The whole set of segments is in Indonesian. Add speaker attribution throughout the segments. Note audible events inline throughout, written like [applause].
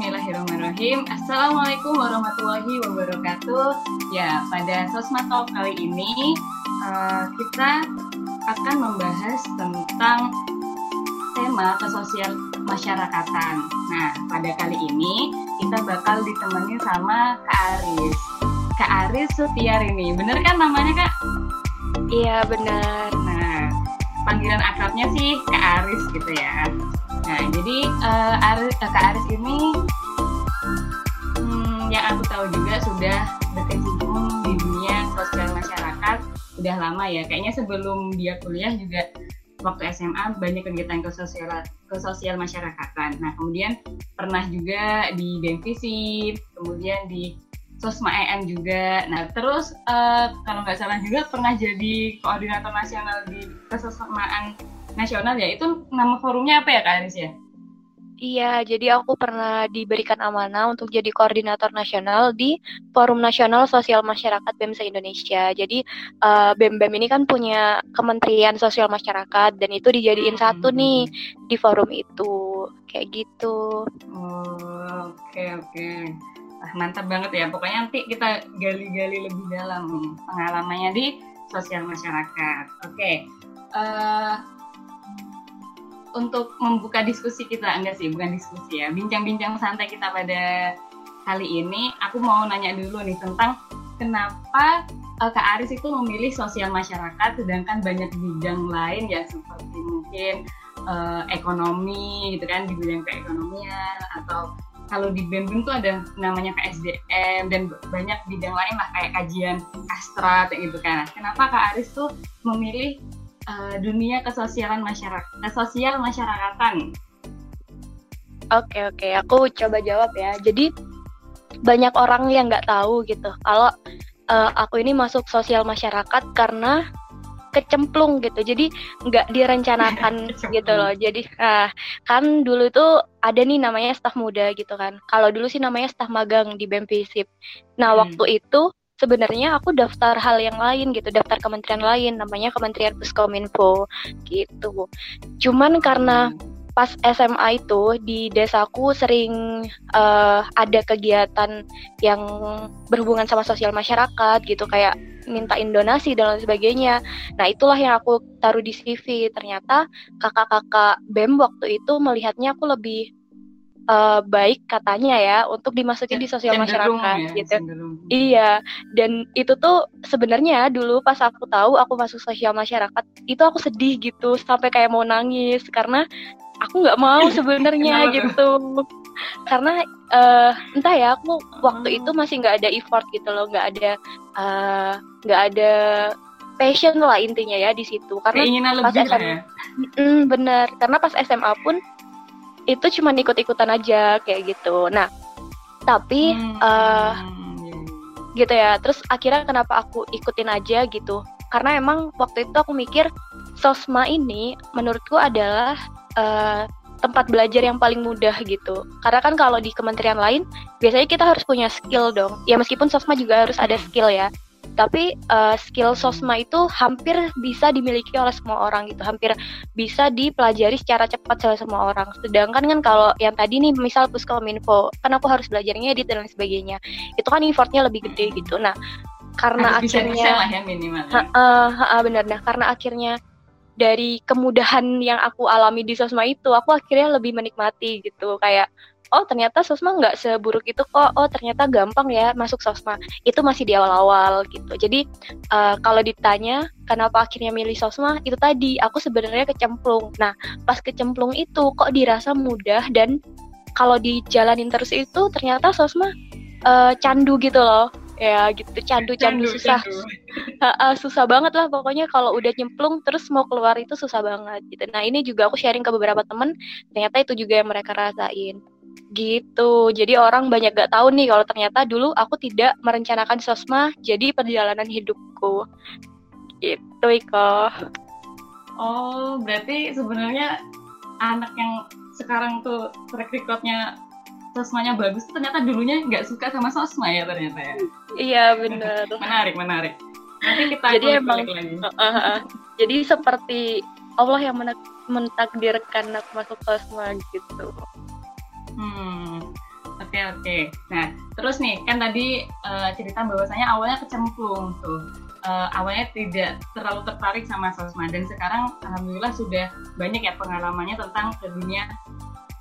Speaker 1: Bismillahirrahmanirrahim. Assalamualaikum warahmatullahi wabarakatuh. Ya, pada Sosma Talk kali ini uh, kita akan membahas tentang tema kesosial masyarakatan. Nah, pada kali ini kita bakal ditemani sama Kak Aris. Kak Aris Sutiarini, bener kan namanya Kak?
Speaker 2: Iya benar.
Speaker 1: Nah, panggilan akrabnya sih Kak Aris gitu ya. Nah, jadi uh, Aris, uh, Kak Aris ini hmm, yang aku tahu juga sudah berkecimpung di dunia sosial masyarakat udah lama ya. Kayaknya sebelum dia kuliah juga waktu SMA banyak kegiatan kesosial kesosial masyarakatan. Nah, kemudian pernah juga di Denvisip, kemudian di Sosma EM juga. Nah, terus uh, kalau nggak salah juga pernah jadi koordinator nasional di kesosamaan nasional ya itu nama forumnya apa ya Kak Aris ya?
Speaker 2: Iya, jadi aku pernah diberikan amanah untuk jadi koordinator nasional di Forum Nasional Sosial Masyarakat BEM se-Indonesia. Jadi uh, BEM-BEM ini kan punya Kementerian Sosial Masyarakat dan itu dijadiin hmm. satu nih di forum itu. Kayak gitu.
Speaker 1: Oh, oke okay, oke. Okay. Ah, mantap banget ya. Pokoknya nanti kita gali-gali lebih dalam nih pengalamannya di sosial masyarakat. Oke. Okay. Uh, eh, untuk membuka diskusi kita. Enggak sih bukan diskusi ya. Bincang-bincang santai kita pada kali ini. Aku mau nanya dulu nih tentang kenapa uh, Kak Aris itu memilih sosial masyarakat sedangkan banyak bidang lain ya seperti mungkin uh, ekonomi gitu kan di bidang keekonomian atau kalau di BEM tuh ada namanya KSDM dan banyak bidang lain lah kayak kajian astra gitu kan. Kenapa Kak Aris tuh memilih uh, dunia kesosialan masyarakat, sosial masyarakatan.
Speaker 2: Oke oke, aku coba jawab ya. Jadi banyak orang yang nggak tahu gitu kalau uh, aku ini masuk sosial masyarakat karena kecemplung gitu jadi nggak direncanakan [laughs] gitu loh jadi uh, kan dulu itu ada nih namanya staf muda gitu kan kalau dulu sih namanya staf magang di BEM nah hmm. waktu itu sebenarnya aku daftar hal yang lain gitu, daftar kementerian lain namanya Kementerian Puskominfo gitu. Cuman karena pas SMA itu di desaku sering uh, ada kegiatan yang berhubungan sama sosial masyarakat gitu kayak mintain donasi dan lain sebagainya. Nah itulah yang aku taruh di CV. Ternyata kakak-kakak BEM waktu itu melihatnya aku lebih uh, baik katanya ya untuk dimasukin di sosial masyarakat ya, gitu. Cenderung. Iya, dan itu tuh sebenarnya dulu pas aku tahu aku masuk sosial masyarakat itu aku sedih gitu sampai kayak mau nangis karena aku nggak mau [laughs] sebenarnya gitu. Karena uh, entah ya aku waktu oh. itu masih nggak ada effort gitu loh, nggak ada eh, nggak uh, ada passion lah intinya ya di situ karena pas SMA, ya? mm, bener karena pas SMA pun itu cuma ikut-ikutan aja kayak gitu nah tapi hmm. uh, gitu ya terus akhirnya kenapa aku ikutin aja gitu karena emang waktu itu aku mikir sosma ini menurutku adalah uh, tempat belajar yang paling mudah gitu. Karena kan kalau di kementerian lain biasanya kita harus punya skill dong. Ya meskipun sosma juga harus ada skill ya tapi uh, skill sosma itu hampir bisa dimiliki oleh semua orang gitu. Hampir bisa dipelajari secara cepat oleh semua orang. Sedangkan kan kalau yang tadi nih misal puskominfo kan aku harus belajar ngedit dan lain sebagainya. Itu kan effortnya lebih gede gitu. Nah karena harus akhirnya bisa lah ya minimal. Ya. Uh, uh, benar nah karena akhirnya dari kemudahan yang aku alami di sosma itu aku akhirnya lebih menikmati gitu. Kayak oh ternyata sosma nggak seburuk itu kok. Oh ternyata gampang ya masuk sosma. Itu masih di awal-awal gitu. Jadi uh, kalau ditanya kenapa akhirnya milih sosma itu tadi aku sebenarnya kecemplung. Nah pas kecemplung itu kok dirasa mudah dan kalau dijalanin terus itu ternyata sosma uh, candu gitu loh. Ya gitu. Candu candu, susah. candu. [laughs] susah banget lah pokoknya kalau udah nyemplung terus mau keluar itu susah banget gitu. Nah ini juga aku sharing ke beberapa temen ternyata itu juga yang mereka rasain Gitu. Jadi orang banyak gak tahu nih kalau ternyata dulu aku tidak merencanakan sosma jadi perjalanan hidupku. Gitu, Iko.
Speaker 1: Oh, berarti sebenarnya anak yang sekarang tuh track recordnya sosmanya bagus tuh ternyata dulunya nggak suka sama sosma ya ternyata ya.
Speaker 2: Iya benar. [laughs]
Speaker 1: menarik menarik. Nanti kita
Speaker 2: jadi emang lagi. Uh, uh, uh, jadi seperti Allah yang mentakdirkan aku masuk sosma gitu.
Speaker 1: Hmm. Oke oke. Nah terus nih kan tadi uh, cerita bahwasanya awalnya kecemplung tuh. Uh, awalnya tidak terlalu tertarik sama sosmed dan sekarang alhamdulillah sudah banyak ya pengalamannya tentang ke dunia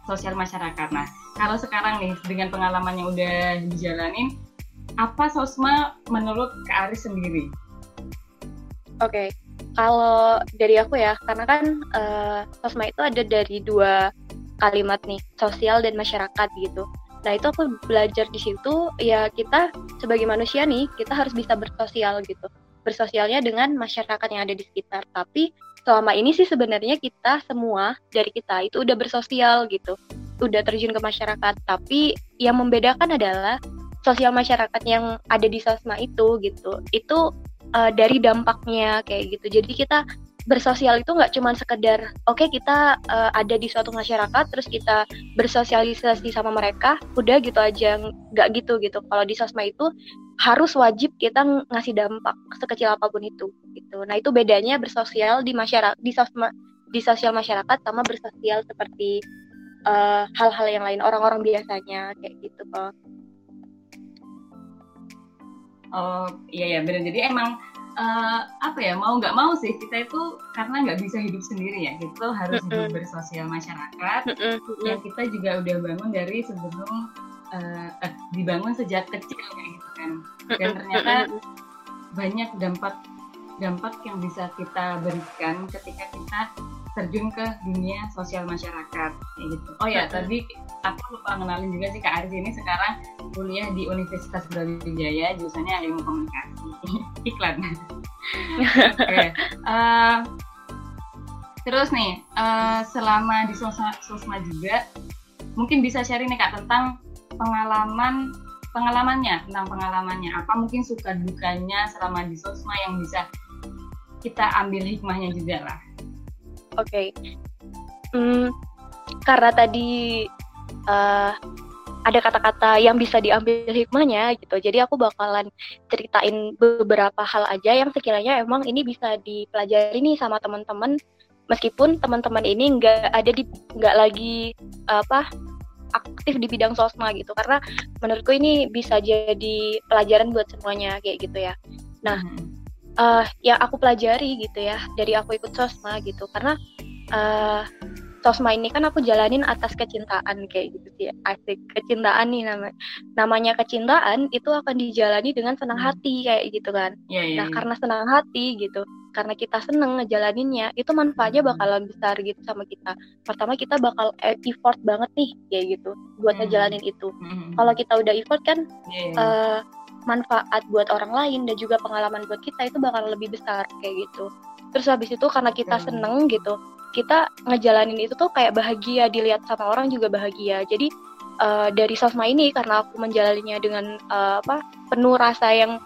Speaker 1: sosial masyarakat. Nah kalau sekarang nih dengan pengalaman yang udah dijalanin, apa sosma menurut Kak Aris sendiri?
Speaker 2: Oke, okay. kalau dari aku ya, karena kan uh, sosma itu ada dari dua kalimat nih, sosial dan masyarakat gitu. Nah itu aku belajar di situ ya kita sebagai manusia nih kita harus bisa bersosial gitu. Bersosialnya dengan masyarakat yang ada di sekitar. Tapi selama ini sih sebenarnya kita semua dari kita itu udah bersosial gitu. Udah terjun ke masyarakat. Tapi yang membedakan adalah sosial masyarakat yang ada di sosma itu gitu. Itu uh, dari dampaknya kayak gitu. Jadi kita bersosial itu nggak cuma sekedar oke okay, kita uh, ada di suatu masyarakat terus kita bersosialisasi sama mereka udah gitu aja nggak gitu gitu. Kalau di sosmed itu harus wajib kita ngasih dampak sekecil apa pun itu gitu. Nah itu bedanya bersosial di masyarakat di sosmed di sosial masyarakat sama bersosial seperti eh, hal-hal uh, yang lain orang-orang biasanya kayak gitu kok
Speaker 1: oh iya ya benar jadi emang uh, apa ya mau nggak mau sih kita itu karena nggak bisa hidup sendiri ya kita harus hidup bersosial masyarakat. Yang kita juga udah bangun dari sebelum uh, eh, dibangun sejak kecil kayak gitu kan. Dan ternyata banyak dampak dampak yang bisa kita berikan ketika kita terjun ke dunia sosial masyarakat kayak gitu. Oh ya, tadi aku lupa ngenalin juga sih Kak Aris ini sekarang kuliah di Universitas Brawijaya jurusannya ilmu komunikasi. [laughs] Iklan. Oke. okay. uh, eh, terus nih, uh, selama di sosma, sosma juga mungkin bisa sharing nih Kak tentang pengalaman pengalamannya tentang pengalamannya apa mungkin suka dukanya selama di sosma yang bisa kita ambil hikmahnya juga lah
Speaker 2: Oke. Okay. Hmm, karena tadi uh, ada kata-kata yang bisa diambil hikmahnya gitu. Jadi aku bakalan ceritain beberapa hal aja yang sekiranya emang ini bisa dipelajari nih sama teman-teman meskipun teman-teman ini nggak ada di nggak lagi apa aktif di bidang sosma gitu karena menurutku ini bisa jadi pelajaran buat semuanya kayak gitu ya. Nah, hmm uh, yang aku pelajari gitu ya dari aku ikut sosma gitu karena uh, sosma ini kan aku jalanin atas kecintaan kayak gitu sih asik kecintaan nih nama namanya kecintaan itu akan dijalani dengan senang hati kayak gitu kan yeah, yeah, nah yeah. karena senang hati gitu karena kita seneng ngejalaninnya itu manfaatnya bakalan besar gitu sama kita pertama kita bakal e, effort banget nih kayak gitu buat mm. ngejalanin itu mm. kalau kita udah effort kan yeah, yeah. Uh, manfaat buat orang lain dan juga pengalaman buat kita itu bakal lebih besar kayak gitu. Terus habis itu karena kita seneng gitu kita ngejalanin itu tuh kayak bahagia dilihat sama orang juga bahagia. Jadi uh, dari sosma ini karena aku menjalaninya dengan uh, apa penuh rasa yang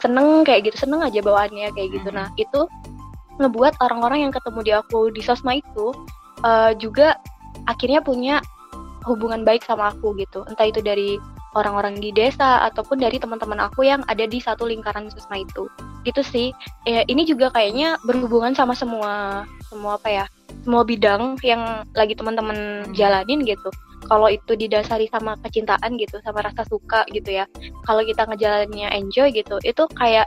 Speaker 2: seneng kayak gitu seneng aja bawaannya kayak gitu. Nah itu ngebuat orang-orang yang ketemu di aku di sosma itu uh, juga akhirnya punya hubungan baik sama aku gitu. Entah itu dari orang-orang di desa ataupun dari teman-teman aku yang ada di satu lingkaran susma itu. Gitu sih. Ya, ini juga kayaknya berhubungan sama semua semua apa ya semua bidang yang lagi teman-teman hmm. jalanin gitu. Kalau itu didasari sama kecintaan gitu sama rasa suka gitu ya. Kalau kita ngejalaninnya enjoy gitu itu kayak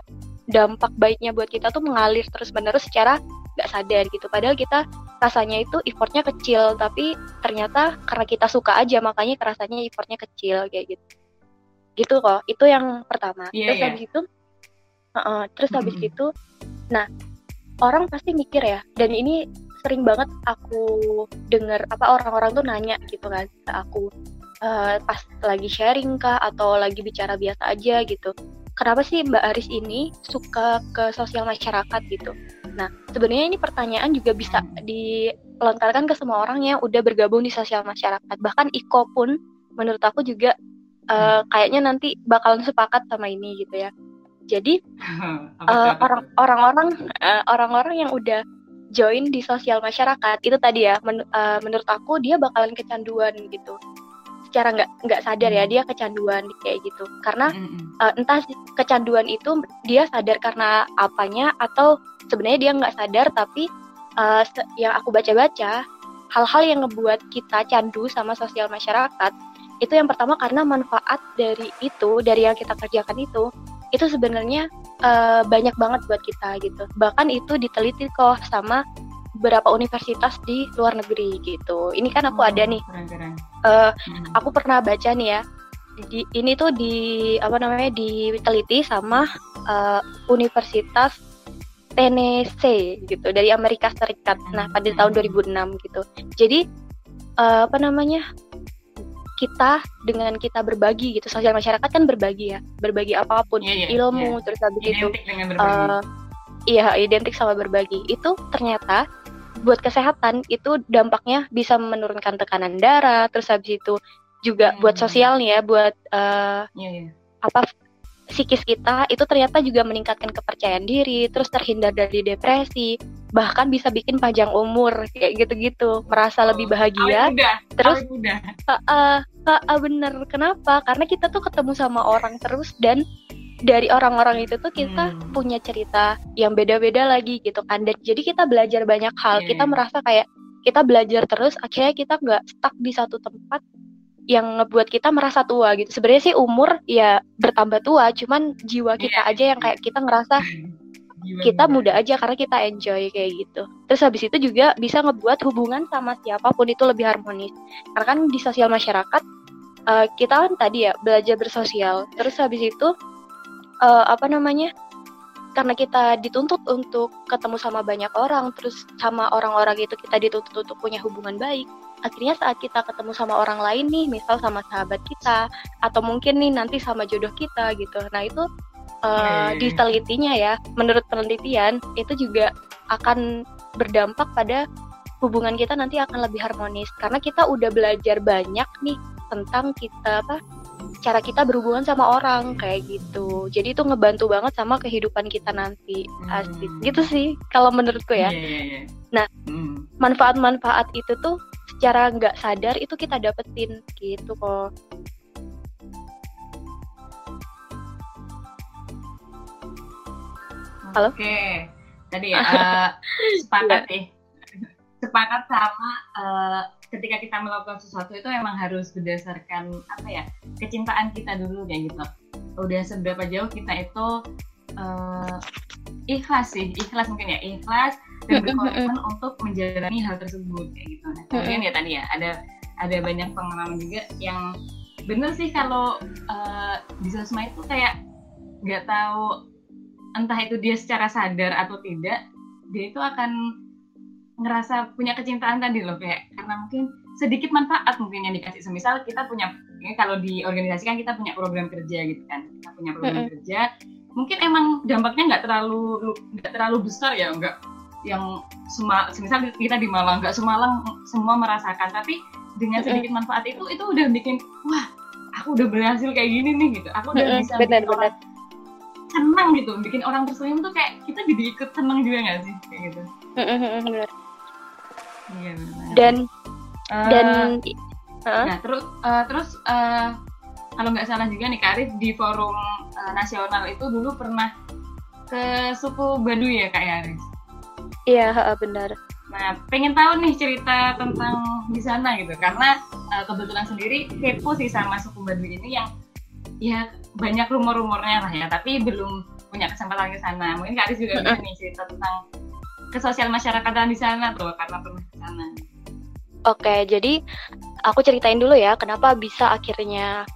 Speaker 2: dampak baiknya buat kita tuh mengalir terus menerus secara nggak sadar gitu padahal kita rasanya itu effortnya kecil tapi ternyata karena kita suka aja makanya kerasanya effortnya kecil kayak gitu gitu kok itu yang pertama yeah, terus yeah. habis itu uh -uh, terus mm -hmm. habis itu nah orang pasti mikir ya dan ini sering banget aku dengar apa orang-orang tuh nanya gitu kan ke aku uh, pas lagi sharing kah atau lagi bicara biasa aja gitu kenapa sih Mbak Aris ini suka ke sosial masyarakat gitu Nah, sebenarnya ini pertanyaan juga bisa dilontarkan ke semua orang yang udah bergabung di sosial masyarakat. Bahkan Iko pun menurut aku juga uh, kayaknya nanti bakalan sepakat sama ini gitu ya. Jadi [laughs] uh, orang orang-orang uh, orang-orang yang udah join di sosial masyarakat itu tadi ya men, uh, menurut aku dia bakalan kecanduan gitu secara nggak nggak sadar ya hmm. dia kecanduan kayak gitu. Karena uh, entah kecanduan itu dia sadar karena apanya atau sebenarnya dia nggak sadar tapi uh, yang aku baca-baca hal-hal yang ngebuat kita candu sama sosial masyarakat itu yang pertama karena manfaat dari itu dari yang kita kerjakan itu itu sebenarnya uh, banyak banget buat kita gitu. Bahkan itu diteliti kok sama beberapa universitas di luar negeri gitu ini kan aku oh, ada nih keren, keren. Uh, hmm. aku pernah baca nih ya di, ini tuh di apa namanya diteliti sama uh, Universitas Tennessee gitu dari Amerika Serikat. Nah pada tahun 2006 gitu. Jadi uh, apa namanya kita dengan kita berbagi gitu sosial masyarakat kan berbagi ya berbagi apa pun yeah, yeah, ilmu yeah. terus habis itu uh, iya identik sama berbagi itu ternyata buat kesehatan itu dampaknya bisa menurunkan tekanan darah terus habis itu juga hmm. buat sosial nih ya buat uh, yeah, yeah. apa psikis kita itu ternyata juga meningkatkan kepercayaan diri terus terhindar dari depresi bahkan bisa bikin panjang umur kayak gitu-gitu merasa oh, lebih bahagia muda, terus muda. Uh, uh, uh, uh, bener kenapa karena kita tuh ketemu sama orang terus dan dari orang-orang itu tuh kita hmm. punya cerita yang beda-beda lagi gitu kan dan jadi kita belajar banyak hal yeah. kita iya. merasa kayak kita belajar terus akhirnya kita nggak stuck di satu tempat yang ngebuat kita merasa tua gitu sebenarnya sih umur ya bertambah tua cuman jiwa kita yeah. aja yang kayak kita ngerasa [clears throat] kita muda aja karena kita enjoy kayak gitu. Terus habis itu juga bisa ngebuat hubungan sama siapa pun itu lebih harmonis. Karena kan di sosial masyarakat uh, kita kan tadi ya belajar bersosial. Terus habis itu uh, apa namanya? Karena kita dituntut untuk ketemu sama banyak orang, terus sama orang-orang itu kita dituntut untuk punya hubungan baik. Akhirnya saat kita ketemu sama orang lain nih, misal sama sahabat kita, atau mungkin nih nanti sama jodoh kita gitu. Nah itu uh, ditelitinya ya, menurut penelitian itu juga akan berdampak pada hubungan kita nanti akan lebih harmonis karena kita udah belajar banyak nih tentang kita apa cara kita berhubungan sama orang kayak gitu. Jadi itu ngebantu banget sama kehidupan kita nanti. Asik. Gitu sih kalau menurutku ya. Yeah, yeah, yeah. Nah, hmm. manfaat-manfaat itu tuh secara nggak sadar itu kita dapetin gitu kok.
Speaker 1: Halo. Oke, okay. tadi uh, [laughs] sepakat nih, sepakat sama uh, ketika kita melakukan sesuatu itu emang harus berdasarkan apa ya kecintaan kita dulu kayak gitu. Udah seberapa jauh kita itu uh, ikhlas sih, ikhlas mungkin ya ikhlas dan berkomitmen untuk menjalani hal tersebut kayak gitu. Nah, kemudian ya tadi ya ada ada banyak pengalaman juga yang bener sih kalau uh, di sosmed itu kayak nggak tahu entah itu dia secara sadar atau tidak dia itu akan ngerasa punya kecintaan tadi loh kayak karena mungkin sedikit manfaat mungkin yang dikasih. Semisal kita punya ini kalau di organisasi kan kita punya program kerja gitu kan. Kita punya program mm -hmm. kerja. Mungkin emang dampaknya nggak terlalu nggak terlalu besar ya nggak yang semua semisal kita di Malang nggak semalang semua merasakan. Tapi dengan sedikit manfaat itu itu udah bikin wah aku udah berhasil kayak gini nih gitu. Aku udah bisa benar, benar. senang gitu. Bikin orang tersenyum tuh kayak kita jadi ikut senang juga nggak sih? Kayak gitu
Speaker 2: iya dan uh, dan
Speaker 1: uh? nah terus uh, terus uh, kalau nggak salah juga nih Karif di forum uh, nasional itu dulu pernah ke suku Baduy ya Kak Yaris
Speaker 2: iya benar.
Speaker 1: Nah, pengen tahu nih cerita tentang di sana gitu, karena uh, kebetulan sendiri kepo sih sama suku Baduy ini yang ya banyak rumor-rumornya lah ya, tapi belum punya kesempatan ke sana. Mungkin Kak Aris juga bisa nih cerita tentang ke sosial masyarakatan di sana tuh karena pernah ke sana.
Speaker 2: Oke, jadi aku ceritain dulu ya kenapa bisa akhirnya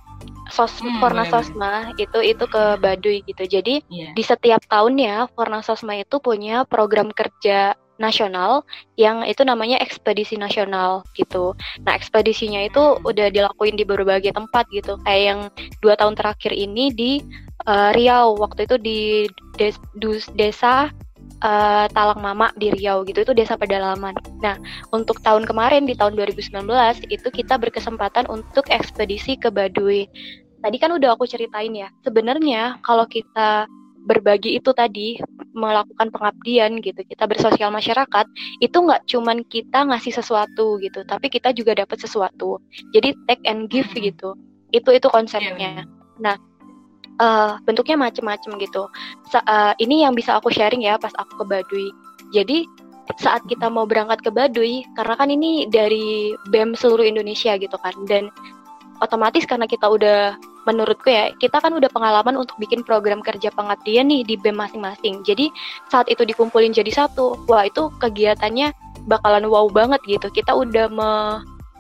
Speaker 2: sos hmm, Forna Sosma itu itu ke Baduy gitu. Jadi yeah. di setiap tahunnya Forna Sosma itu punya program kerja nasional yang itu namanya ekspedisi nasional gitu. Nah ekspedisinya itu udah dilakuin di berbagai tempat gitu. Kayak yang dua tahun terakhir ini di uh, Riau waktu itu di des, dus, desa uh, Talang Mama di Riau gitu itu desa pedalaman. Nah untuk tahun kemarin di tahun 2019 itu kita berkesempatan untuk ekspedisi ke Baduy. Tadi kan udah aku ceritain ya. Sebenarnya kalau kita berbagi itu tadi melakukan pengabdian gitu kita bersosial masyarakat itu nggak cuman kita ngasih sesuatu gitu tapi kita juga dapat sesuatu jadi take and give hmm. gitu itu itu konsepnya yeah. nah uh, bentuknya macem-macem gitu. Sa uh, ini yang bisa aku sharing ya pas aku ke Baduy. Jadi saat kita mau berangkat ke Baduy karena kan ini dari BEM seluruh Indonesia gitu kan dan otomatis karena kita udah menurutku ya kita kan udah pengalaman untuk bikin program kerja pengabdian nih di BEM masing-masing. Jadi saat itu dikumpulin jadi satu wah itu kegiatannya bakalan wow banget gitu. Kita udah me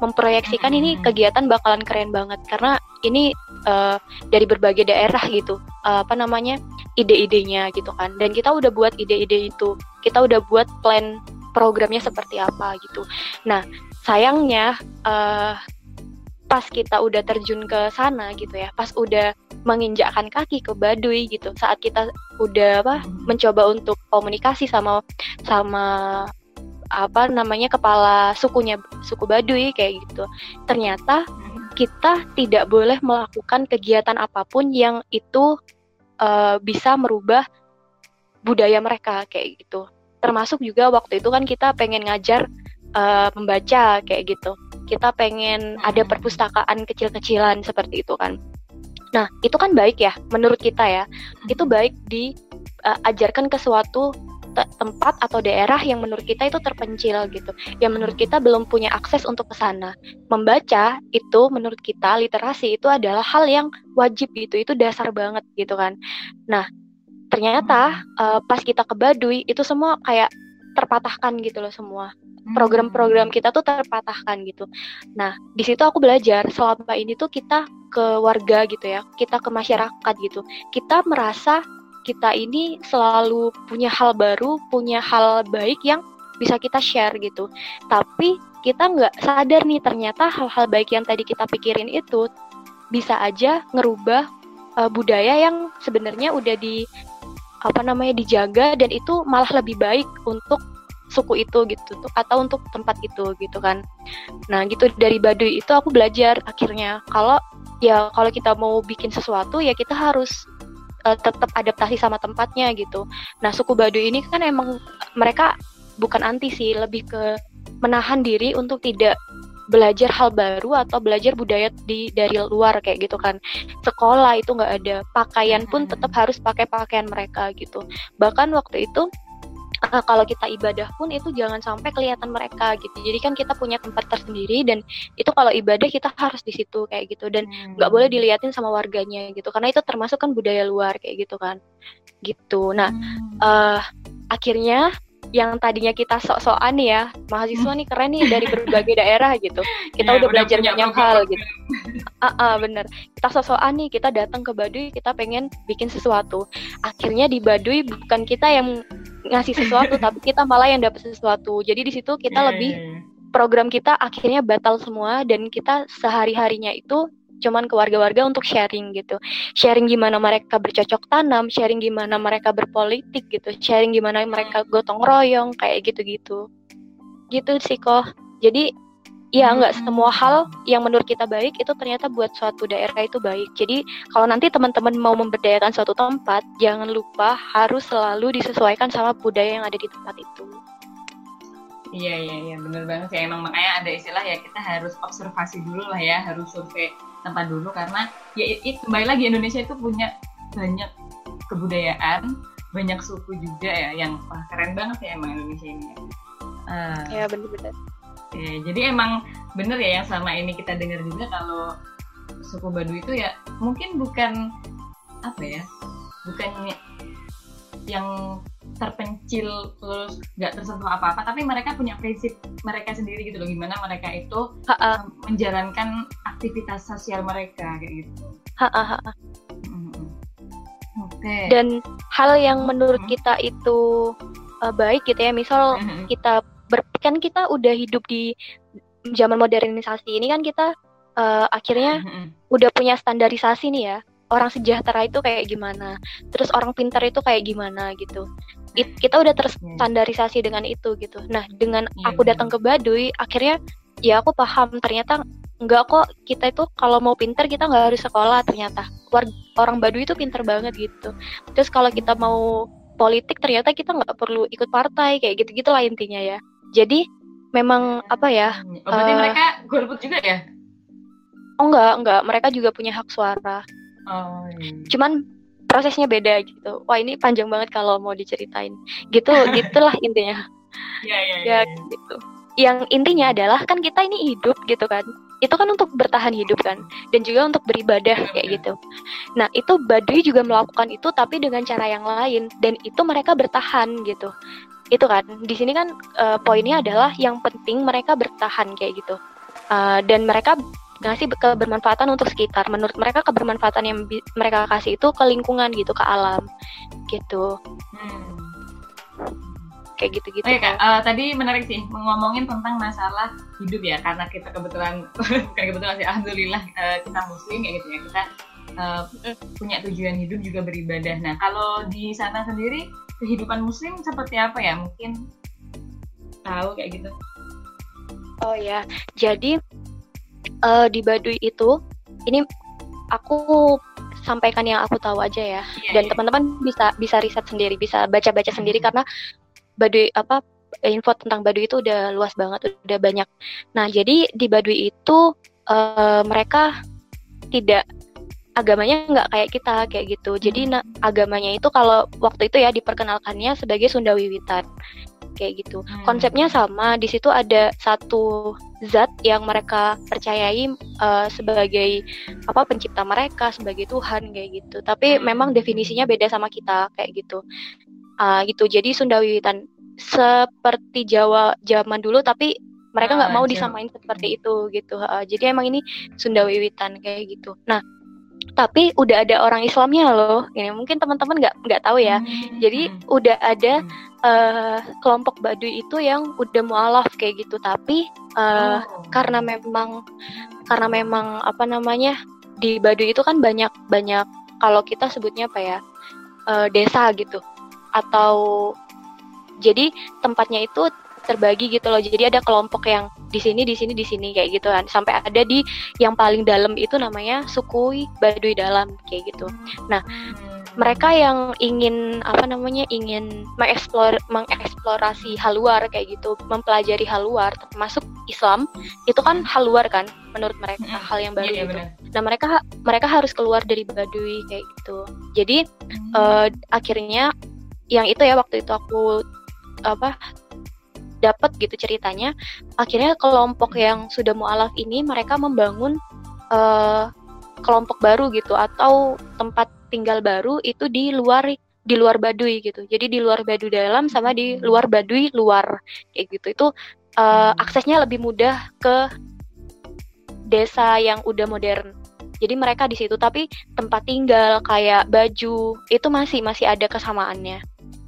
Speaker 2: memproyeksikan ini kegiatan bakalan keren banget. Karena ini uh, dari berbagai daerah gitu uh, apa namanya ide-idenya gitu kan. Dan kita udah buat ide-ide itu. Kita udah buat plan programnya seperti apa gitu. Nah sayangnya uh, pas kita udah terjun ke sana gitu ya, pas udah menginjakkan kaki ke Baduy gitu, saat kita udah apa mencoba untuk komunikasi sama sama apa namanya kepala sukunya suku Baduy kayak gitu. Ternyata kita tidak boleh melakukan kegiatan apa pun yang itu uh, bisa merubah budaya mereka kayak gitu. Termasuk juga waktu itu kan kita pengen ngajar uh, membaca kayak gitu kita pengen ada hmm. perpustakaan kecil-kecilan seperti itu kan. Nah, itu kan baik ya menurut kita ya. Itu baik diajarkan uh, ke suatu tempat atau daerah yang menurut kita itu terpencil gitu. Yang menurut hmm. kita belum punya akses untuk ke sana. Membaca itu menurut kita literasi itu adalah hal yang wajib gitu. Itu dasar banget gitu kan. Nah, ternyata uh, pas kita ke Baduy itu semua kayak terpatahkan gitu loh semua program-program kita tuh terpatahkan gitu. Nah, di situ aku belajar selama ini tuh kita ke warga gitu ya, kita ke masyarakat gitu. Kita merasa kita ini selalu punya hal baru, punya hal baik yang bisa kita share gitu. Tapi kita nggak sadar nih ternyata hal-hal baik yang tadi kita pikirin itu bisa aja ngerubah uh, budaya yang sebenarnya udah di apa namanya dijaga dan itu malah lebih baik untuk suku itu gitu atau untuk tempat itu gitu kan nah gitu dari Baduy itu aku belajar akhirnya kalau ya kalau kita mau bikin sesuatu ya kita harus uh, tetap adaptasi sama tempatnya gitu. Nah suku Baduy ini kan emang mereka bukan anti sih lebih ke menahan diri untuk tidak belajar hal baru atau belajar budaya di dari luar kayak gitu kan. Sekolah itu nggak ada pakaian pun tetap harus pakai pakaian mereka gitu. Bahkan waktu itu uh, kalau kita ibadah pun itu jangan sampai kelihatan mereka gitu. Jadi kan kita punya tempat tersendiri dan itu kalau ibadah kita harus di situ kayak gitu dan nggak hmm. boleh diliatin sama warganya gitu karena itu termasuk kan budaya luar kayak gitu kan. Gitu. Nah, hmm. uh, akhirnya yang tadinya kita sok-sokan ya mahasiswa nih keren nih dari berbagai [laughs] daerah gitu kita ya, udah belajar banyak hal gitu ah uh, uh, bener kita sok-sokan nih kita datang ke Baduy kita pengen bikin sesuatu akhirnya di Baduy bukan kita yang ngasih sesuatu [laughs] tapi kita malah yang dapat sesuatu. Jadi di situ kita yeah, lebih iya, iya. program kita akhirnya batal semua dan kita sehari harinya itu cuman ke warga-warga untuk sharing gitu. Sharing gimana mereka bercocok tanam sharing gimana mereka berpolitik gitu sharing gimana mereka gotong royong kayak gitu-gitu. Gitu sih kok jadi ya nggak semua hal yang menurut kita baik itu ternyata buat suatu daerah itu baik. Jadi kalau nanti teman-teman mau memberdayakan suatu tempat, jangan lupa harus selalu disesuaikan sama budaya yang ada di tempat itu.
Speaker 1: Iya iya iya benar banget ya emang makanya ada istilah ya kita harus observasi dulu lah ya harus survei tempat dulu karena ya it, kembali lagi Indonesia itu punya banyak kebudayaan banyak suku juga ya yang wah, keren banget ya emang Indonesia ini.
Speaker 2: Uh, ya benar-benar
Speaker 1: Ya, jadi emang bener ya yang sama ini kita dengar juga kalau suku Baduy itu ya mungkin bukan apa ya, bukan yang terpencil terus nggak tersentuh apa-apa, tapi mereka punya prinsip mereka sendiri gitu loh gimana mereka itu ha -ha. menjalankan aktivitas sosial mereka kayak gitu.
Speaker 2: Ha -ha. Okay. Dan hal yang menurut hmm. kita itu uh, baik gitu ya, misal hmm. kita kan kita udah hidup di zaman modernisasi ini kan kita uh, akhirnya udah punya standarisasi nih ya. Orang sejahtera itu kayak gimana? Terus orang pintar itu kayak gimana gitu? It, kita udah terstandarisasi dengan itu gitu. Nah dengan yeah, aku datang ke Baduy akhirnya ya aku paham ternyata nggak kok kita itu kalau mau pintar kita nggak harus sekolah ternyata. Orang Baduy itu pintar banget gitu. Terus kalau kita mau politik ternyata kita nggak perlu ikut partai kayak gitu gitulah intinya ya jadi memang apa ya?
Speaker 1: Oh, berarti uh, mereka golput juga ya?
Speaker 2: Oh enggak, enggak. Mereka juga punya hak suara. Oh. Iya. Cuman prosesnya beda gitu. Wah ini panjang banget kalau mau diceritain. Gitu, [laughs] gitulah intinya.
Speaker 1: Iya, iya, iya. Ya,
Speaker 2: gitu. Yang intinya adalah kan kita ini hidup gitu kan. itu kan untuk bertahan hidup kan dan juga untuk beribadah kayak gitu. Nah, itu Baduy juga melakukan itu tapi dengan cara yang lain dan itu mereka bertahan gitu. Itu kan di sini kan uh, poinnya adalah yang penting mereka bertahan kayak gitu. Uh, dan mereka ngasih kebermanfaatan untuk sekitar. Menurut mereka kebermanfaatan yang mereka kasih itu ke lingkungan gitu, ke alam gitu. Hmm kayak gitu-gitu.
Speaker 1: Oke kak, uh, tadi menarik sih ngomongin tentang masalah hidup ya, karena kita kebetulan [laughs] kayak kebetulan sih, alhamdulillah uh, kita muslim kayak gitu ya, kita uh, punya tujuan hidup juga beribadah. Nah kalau di sana sendiri kehidupan muslim seperti apa ya? Mungkin tahu kayak gitu.
Speaker 2: Oh ya, jadi uh, di Baduy itu ini aku sampaikan yang aku tahu aja ya. Yeah, Dan iya. teman-teman bisa bisa riset sendiri, bisa baca-baca sendiri karena Baduy apa info tentang Baduy itu udah luas banget, udah banyak. Nah, jadi di Baduy itu uh, mereka tidak agamanya nggak kayak kita kayak gitu. Jadi nah, agamanya itu kalau waktu itu ya diperkenalkannya sebagai Sunda Wiwitan kayak gitu. Hmm. Konsepnya sama. Di situ ada satu zat yang mereka percayai uh, sebagai apa pencipta mereka, sebagai Tuhan kayak gitu. Tapi hmm. memang definisinya beda sama kita kayak gitu uh, gitu jadi Sunda Wiwitan seperti Jawa zaman dulu tapi mereka nggak ah, mau disamain seperti itu gitu uh, jadi emang ini Sunda Wiwitan kayak gitu nah tapi udah ada orang Islamnya loh ini mungkin teman-teman nggak nggak tahu ya hmm. jadi udah ada uh, kelompok Baduy itu yang udah mualaf kayak gitu tapi uh, oh. karena memang karena memang apa namanya di Baduy itu kan banyak banyak kalau kita sebutnya apa ya uh, desa gitu atau jadi tempatnya itu terbagi gitu loh. Jadi ada kelompok yang di sini, di sini, di sini kayak gitu kan. Sampai ada di yang paling dalam itu namanya suku Baduy dalam kayak gitu. Nah, mereka yang ingin apa namanya ingin mengeksplor mengeksplorasi hal luar kayak gitu, mempelajari hal luar termasuk Islam, itu kan hal luar kan menurut mereka hmm. hal yang baru yeah, gitu. Nah, mereka mereka harus keluar dari Baduy kayak gitu. Jadi hmm. uh, akhirnya yang itu ya waktu itu aku apa dapat gitu ceritanya. Akhirnya kelompok yang sudah mualaf ini mereka membangun uh, kelompok baru gitu atau tempat tinggal baru itu di luar di luar Baduy gitu. Jadi di luar Baduy dalam sama di luar Baduy luar kayak gitu. Itu uh, aksesnya lebih mudah ke desa yang udah modern. Jadi mereka di situ tapi tempat tinggal kayak baju itu masih masih ada kesamaannya.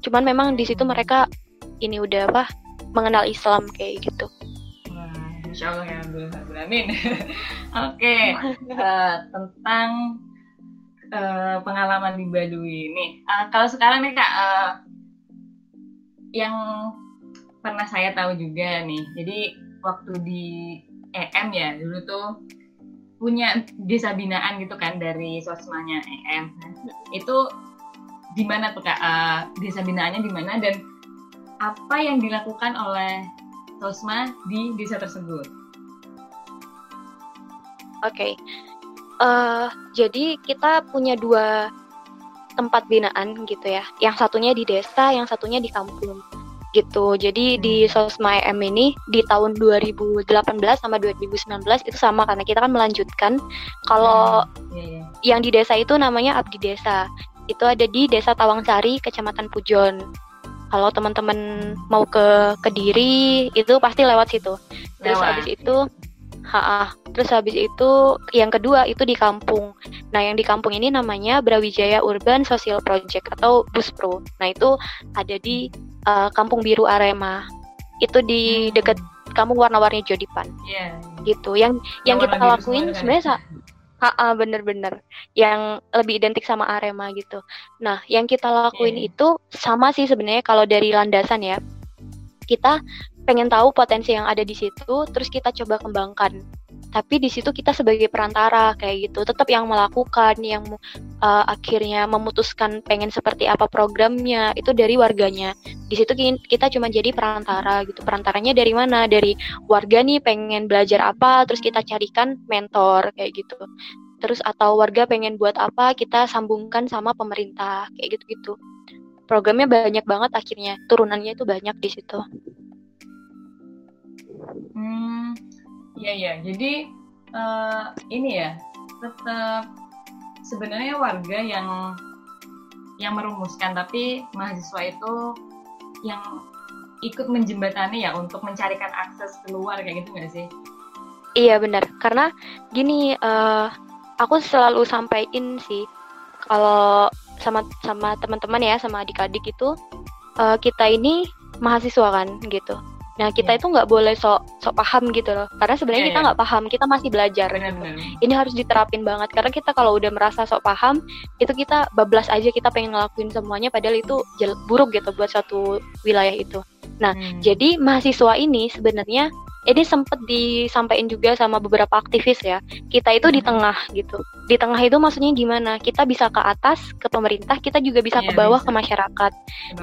Speaker 2: Cuman memang di situ mereka ini udah apa mengenal Islam kayak gitu.
Speaker 1: Wah, Insya Allah ya Amin. [laughs] Oke uh, [laughs] tentang uh, pengalaman di Baduy ini. Uh, kalau sekarang nih kak uh, yang pernah saya tahu juga nih. Jadi waktu di EM ya dulu tuh punya desa binaan gitu kan dari sosmanya EM itu di mana tuh kak? Uh, desa binaannya di mana dan apa yang dilakukan oleh Tosma di desa tersebut?
Speaker 2: Oke, okay. uh, eh, jadi kita punya dua tempat binaan gitu ya. Yang satunya di desa, yang satunya di kampung gitu. Jadi hmm. di Sosma EM ini di tahun 2018 sama 2019 itu sama karena kita kan melanjutkan. Kalau hmm. yeah, yeah. yang di desa itu namanya Abdi Desa itu ada di Desa Tawangsari, Kecamatan Pujon. Kalau teman-teman mau ke Kediri itu pasti lewat situ. Terus lewat. habis itu Ha, terus habis itu yang kedua itu di kampung. Nah, yang di kampung ini namanya Brawijaya Urban Social Project atau Buspro. Nah, itu ada di uh, Kampung Biru Arema. Itu di hmm. dekat kampung warna-warni Jodipan. Yeah. Gitu. Yang yang kita lakuin sebenarnya Ha, bener-bener yang lebih identik sama Arema gitu. Nah, yang kita lakuin yeah. itu sama sih sebenarnya kalau dari landasan ya. Kita pengen tahu potensi yang ada di situ, terus kita coba kembangkan tapi di situ kita sebagai perantara kayak gitu. Tetap yang melakukan yang uh, akhirnya memutuskan pengen seperti apa programnya itu dari warganya. Di situ kita cuma jadi perantara gitu. Perantaranya dari mana? Dari warga nih pengen belajar apa? Terus kita carikan mentor kayak gitu. Terus atau warga pengen buat apa? Kita sambungkan sama pemerintah kayak gitu gitu programnya banyak banget akhirnya. Turunannya itu banyak di situ.
Speaker 1: Hmm Iya iya. Jadi uh, ini ya tetap sebenarnya warga yang yang merumuskan tapi mahasiswa itu yang ikut menjembatani ya untuk mencarikan akses keluar kayak gitu nggak sih?
Speaker 2: Iya benar karena gini uh, aku selalu sampaikan sih kalau sama sama teman-teman ya sama adik-adik itu uh, kita ini mahasiswa kan gitu Nah kita yeah. itu nggak boleh sok sok paham gitu loh, karena sebenarnya yeah, kita iya. nggak paham, kita masih belajar. Bener, gitu. bener. Ini harus diterapin banget karena kita kalau udah merasa sok paham, itu kita bablas aja kita pengen ngelakuin semuanya, padahal itu buruk gitu buat satu wilayah itu. Nah hmm. jadi mahasiswa ini sebenarnya ini sempat disampaikan juga sama beberapa aktivis ya. Kita itu di hmm. tengah gitu. Di tengah itu maksudnya gimana? Kita bisa ke atas ke pemerintah, kita juga bisa yeah, ke bawah bisa. ke masyarakat.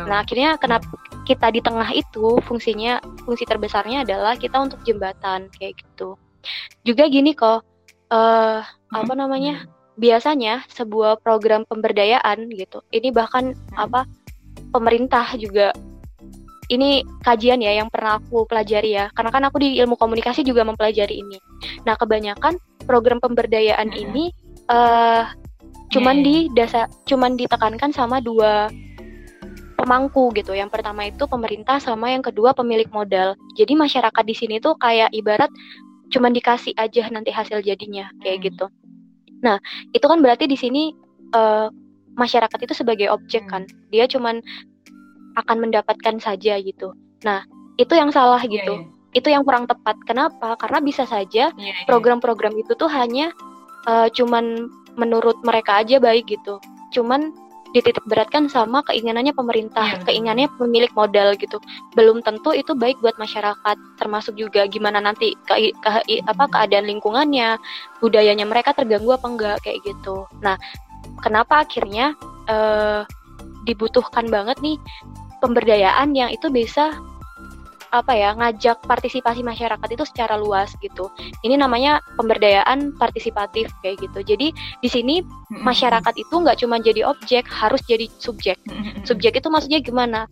Speaker 2: Nah, akhirnya kenapa kita di tengah itu fungsinya fungsi terbesarnya adalah kita untuk jembatan kayak gitu. Juga gini kok uh, hmm. apa namanya? Hmm. Biasanya sebuah program pemberdayaan gitu. Ini bahkan hmm. apa pemerintah juga ini kajian ya yang pernah aku pelajari ya karena kan aku di ilmu komunikasi juga mempelajari ini nah kebanyakan program pemberdayaan hmm. ini uh, cuman di dasar cuman ditekankan sama dua pemangku gitu yang pertama itu pemerintah sama yang kedua pemilik modal jadi masyarakat di sini tuh kayak ibarat cuman dikasih aja nanti hasil jadinya kayak hmm. gitu nah itu kan berarti di sini uh, masyarakat itu sebagai objek kan dia cuman akan mendapatkan saja gitu. Nah, itu yang salah iya, gitu. Yeah, yeah. Itu yang kurang tepat. Kenapa? Karena bisa saja iya, iya. program-program itu tuh hanya uh, cuman menurut mereka aja baik gitu. Cuman dititik beratkan sama keinginannya pemerintah, yeah, keinginannya pemilik modal gitu. Belum tentu itu baik buat masyarakat, termasuk juga gimana nanti ke, ke apa keadaan lingkungannya, budayanya mereka terganggu apa enggak kayak gitu. Nah, kenapa akhirnya uh, dibutuhkan banget nih pemberdayaan yang itu bisa apa ya ngajak partisipasi masyarakat itu secara luas gitu. Ini namanya pemberdayaan partisipatif kayak gitu. Jadi di sini masyarakat itu nggak cuma jadi objek, harus jadi subjek. Subjek itu maksudnya gimana?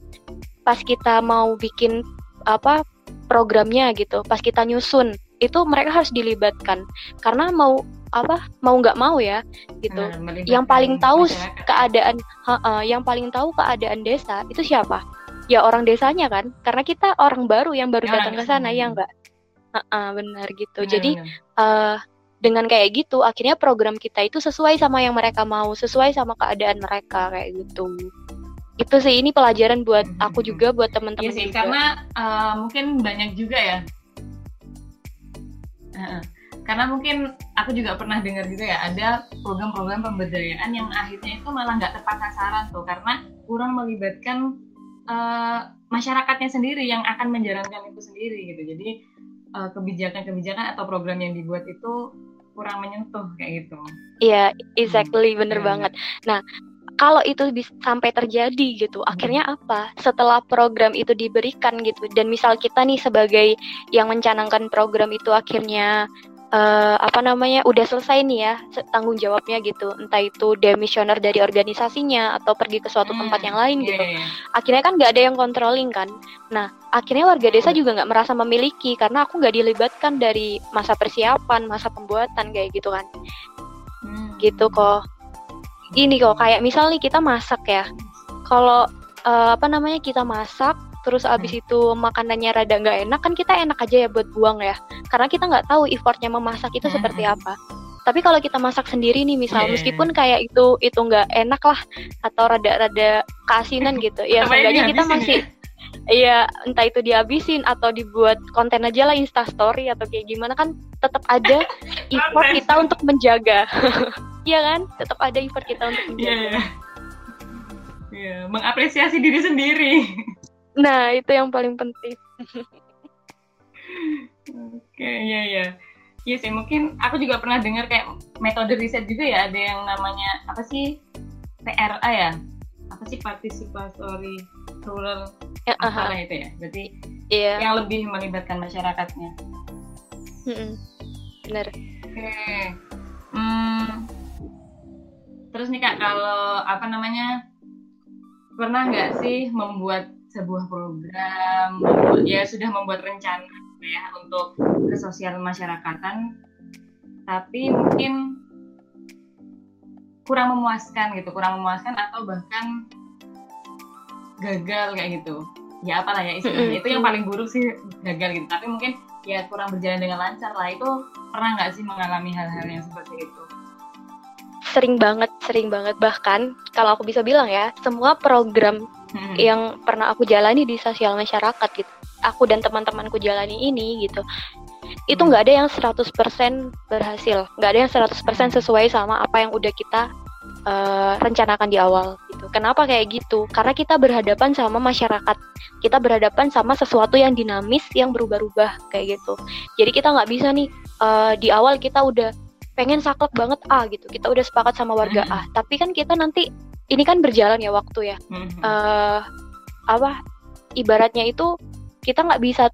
Speaker 2: Pas kita mau bikin apa programnya gitu, pas kita nyusun itu mereka harus dilibatkan karena mau apa mau nggak mau ya gitu hmm, yang paling tahu masyarakat. keadaan ha -ha, yang paling tahu keadaan desa itu siapa ya orang desanya kan. Karena kita orang baru yang baru ya, datang ke sana ya enggak ha -ha, benar gitu. Benar, jadi benar. Uh, dengan kayak gitu akhirnya program kita itu sesuai sama yang mereka mau sesuai sama keadaan mereka kayak gitu. Itu sih ini pelajaran buat aku hmm. juga buat teman-teman
Speaker 1: iya sih, karena uh, mungkin banyak juga ya. Karena mungkin aku juga pernah dengar juga ya ada program-program pemberdayaan yang akhirnya itu malah nggak tepat sasaran tuh. Karena kurang melibatkan uh, masyarakatnya sendiri yang akan menjalankan itu sendiri gitu jadi kebijakan kebijakan-kebijakan atau program yang dibuat itu kurang menyentuh kayak gitu
Speaker 2: iya yeah, exactly hmm. bener yeah. banget nah kalau itu bisa sampai terjadi gitu hmm. akhirnya apa setelah program itu diberikan gitu dan misal kita nih sebagai yang mencanangkan program itu akhirnya uh, apa namanya udah selesai nih ya tanggung jawabnya gitu. Entah itu demisioner dari organisasinya atau pergi ke suatu tempat yang lain hmm, gitu. yeah, yeah. akhirnya kan nggak ada yang controlling kan. Nah akhirnya warga desa juga nggak merasa memiliki karena aku nggak dilibatkan dari masa persiapan masa pembuatan kayak gitu kan. Hmm. gitu kok ini kok kayak misal nih kita masak ya. Kalau uh, apa namanya kita masak terus abis hmm. itu makanannya rada nggak enak kan kita enak aja ya buat buang ya karena kita nggak tahu effortnya memasak itu hmm. seperti apa tapi kalau kita masak sendiri nih misal yeah. meskipun kayak itu itu nggak enak lah atau rada-rada keasinan gitu ya seenggaknya kita masih Iya, entah itu dihabisin atau dibuat konten aja lah Insta Story atau kayak gimana kan tetap [laughs] [laughs] ada effort kita untuk menjaga. Iya kan? Tetap ada effort kita untuk menjaga. Iya, yeah,
Speaker 1: yeah. mengapresiasi diri sendiri.
Speaker 2: Nah, itu yang paling penting.
Speaker 1: Oke, ya ya. Iya sih, mungkin aku juga pernah dengar kayak metode riset juga ya, ada yang namanya apa sih? PRA ya? Apa sih participatory rural ya, apa uh itu ya? Berarti yeah. yang lebih melibatkan masyarakatnya.
Speaker 2: Mm-mm. Benar.
Speaker 1: Oke. Hmm. Terus nih kak, kalau apa namanya? Pernah nggak sih membuat sebuah program ya sudah membuat rencana ya untuk kesosial masyarakatan. Tapi mungkin kurang memuaskan gitu kurang memuaskan atau bahkan gagal kayak gitu. Ya apalah ya istilahnya. Itu yang paling buruk sih gagal gitu. Tapi mungkin ya kurang berjalan dengan lancar lah. Itu pernah nggak sih mengalami hal-hal yang seperti itu?
Speaker 2: Sering banget sering banget. Bahkan kalau aku bisa bilang ya semua program hmm. yang pernah aku jalani di sosial masyarakat gitu aku dan teman-temanku jalani ini gitu itu hmm. nggak ada yang 100% berhasil nggak ada yang 100% hmm. sesuai sama apa yang udah kita uh, rencanakan di awal gitu. Kenapa kayak gitu? Karena kita berhadapan sama masyarakat, kita berhadapan sama sesuatu yang dinamis, yang berubah-ubah kayak gitu. Jadi kita nggak bisa nih uh, di awal kita udah pengen saklek banget A gitu, kita udah sepakat sama warga A. Tapi kan kita nanti ini kan berjalan ya waktu ya. Uh, apa? Ibaratnya itu kita nggak bisa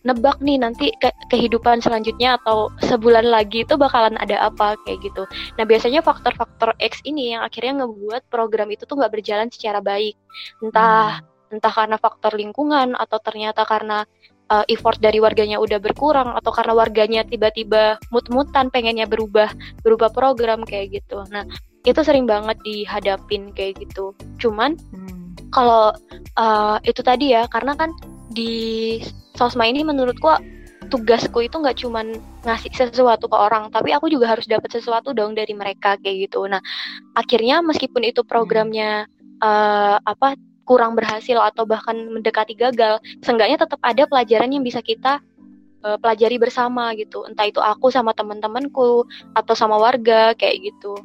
Speaker 2: nebak nih nanti ke kehidupan selanjutnya atau sebulan lagi itu bakalan ada apa kayak gitu. Nah biasanya faktor-faktor X ini yang akhirnya ngebuat program itu tuh nggak berjalan secara baik. Entah hmm. entah karena faktor lingkungan atau ternyata karena uh, effort dari warganya udah berkurang atau karena warganya tiba-tiba mut-mutan pengennya berubah berubah program kayak gitu. Nah itu sering banget dihadapin kayak gitu. Cuman hmm. kalau uh, itu tadi ya karena kan di sosma ini menurutku tugasku itu nggak cuman ngasih sesuatu ke orang, tapi aku juga harus dapat sesuatu dong dari mereka kayak gitu. Nah, akhirnya meskipun itu programnya uh, apa kurang berhasil atau bahkan mendekati gagal, seenggaknya tetap ada pelajaran yang bisa kita uh, pelajari bersama gitu. Entah itu aku sama teman-temanku atau sama warga kayak gitu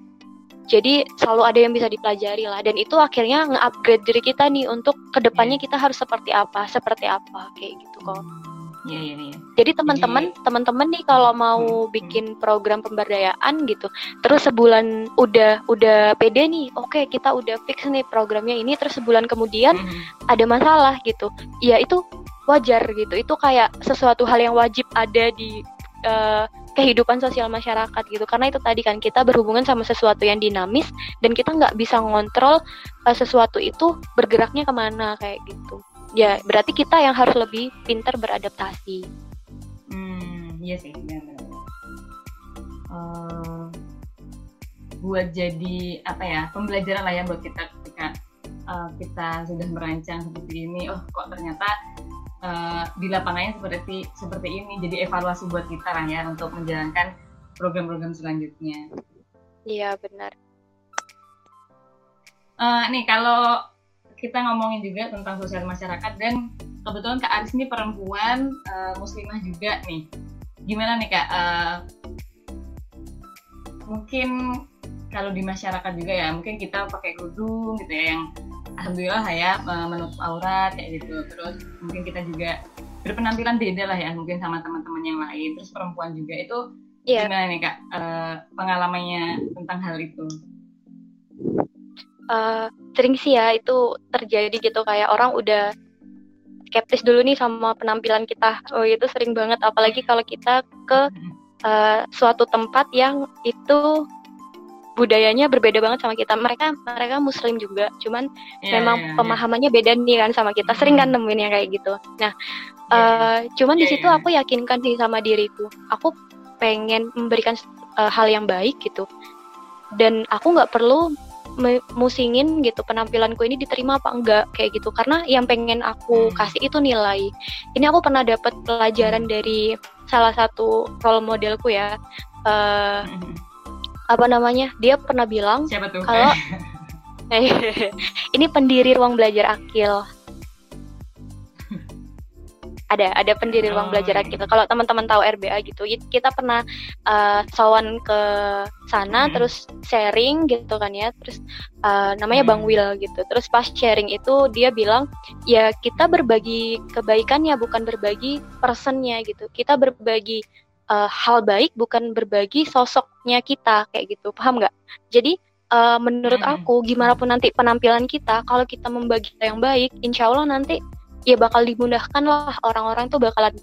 Speaker 2: jadi selalu ada yang bisa dipelajari lah dan itu akhirnya nge-upgrade diri kita nih untuk ke depannya yeah. kita harus seperti apa seperti apa kayak gitu kok
Speaker 1: Iya, iya, iya.
Speaker 2: Jadi teman-teman, teman-teman nih kalau mau hmm, hmm. bikin program pemberdayaan gitu, terus sebulan udah udah pede nih, oke okay, kita udah fix nih programnya ini, terus sebulan kemudian hmm. ada masalah gitu, ya itu wajar gitu, itu kayak sesuatu hal yang wajib ada di uh, kehidupan sosial masyarakat gitu. Karena itu tadi kan kita berhubungan sama sesuatu yang dinamis dan kita nggak bisa ngontrol uh, sesuatu itu bergeraknya ke mana kayak gitu. Ya berarti kita yang harus lebih pintar beradaptasi.
Speaker 1: Hmm iya sih benar uh, buat jadi apa ya pembelajaran lah ya buat kita ketika uh, kita sudah merancang seperti ini. Oh kok ternyata uh, di lapangannya seperti seperti ini jadi evaluasi buat kita lah ya untuk menjalankan program-program selanjutnya.
Speaker 2: Iya benar.
Speaker 1: Uh, nih kalau kita ngomongin juga tentang sosial masyarakat dan kebetulan Kak Aris ini perempuan uh, muslimah juga nih. Gimana nih Kak? Uh, mungkin kalau di masyarakat juga ya, mungkin kita pakai kerudung gitu ya yang alhamdulillah ya menutup aurat kayak gitu. Terus mungkin kita juga berpenampilan beda lah ya mungkin sama teman-teman yang lain terus perempuan juga. Itu yeah. gimana nih kak? Uh, pengalamannya tentang hal itu?
Speaker 2: Uh, sering sih ya itu terjadi gitu. Kayak orang udah skeptis dulu nih sama penampilan kita. Oh itu sering banget. Apalagi kalau kita ke uh, suatu tempat yang itu budayanya berbeda banget sama kita. Mereka mereka muslim juga, cuman yeah, memang yeah, iya. pemahamannya yeah. beda nih kan sama kita. Sering kan nemuin yang kayak gitu. Nah, yeah. uh, cuman yeah, di situ yeah. aku yakinkan sih sama diriku. Aku pengen memberikan uh, hal yang baik gitu. Dan aku nggak perlu musingin gitu penampilanku ini diterima apa enggak kayak gitu karena yang pengen aku hmm. kasih itu nilai ini aku pernah dapat pelajaran dari salah satu role modelku ya uh, apa namanya dia pernah bilang kalau [laughs] ini pendiri ruang belajar akil. Ada ada pendiri ruang oh, belajar akil. Kalau teman-teman tahu RBA gitu kita pernah uh, sawan ke sana hmm. terus sharing gitu kan ya. Terus uh, namanya hmm. Bang Will gitu. Terus pas sharing itu dia bilang ya kita berbagi kebaikan ya bukan berbagi personnya gitu. Kita berbagi uh, hal baik bukan berbagi sosoknya kita kayak gitu. Paham nggak? Jadi uh, menurut hmm. aku gimana pun nanti penampilan kita kalau kita membagi yang baik insya Allah nanti ya bakal dimudahkan lah. Orang-orang tuh bakalan